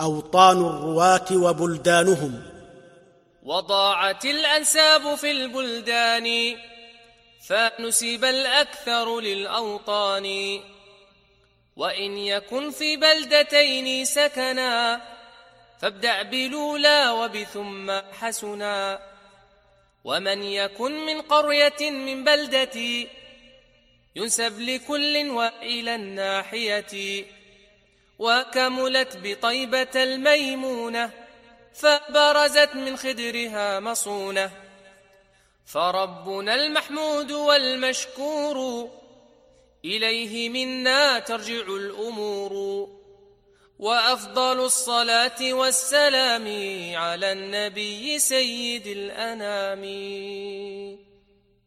أوطان الرواة وبلدانهم. وضاعت الأنساب في البلدان فنسب الأكثر للأوطان. وإن يكن في بلدتين سكنا فابدع بلولا وبثم حسنا. ومن يكن من قرية من بلدتي ينسب لكل والى الناحية. وكملت بطيبة الميمونة فبرزت من خدرها مصونة. فربنا المحمود والمشكور إليه منا ترجع الأمور. وأفضل الصلاة والسلام على النبي سيد الأنام.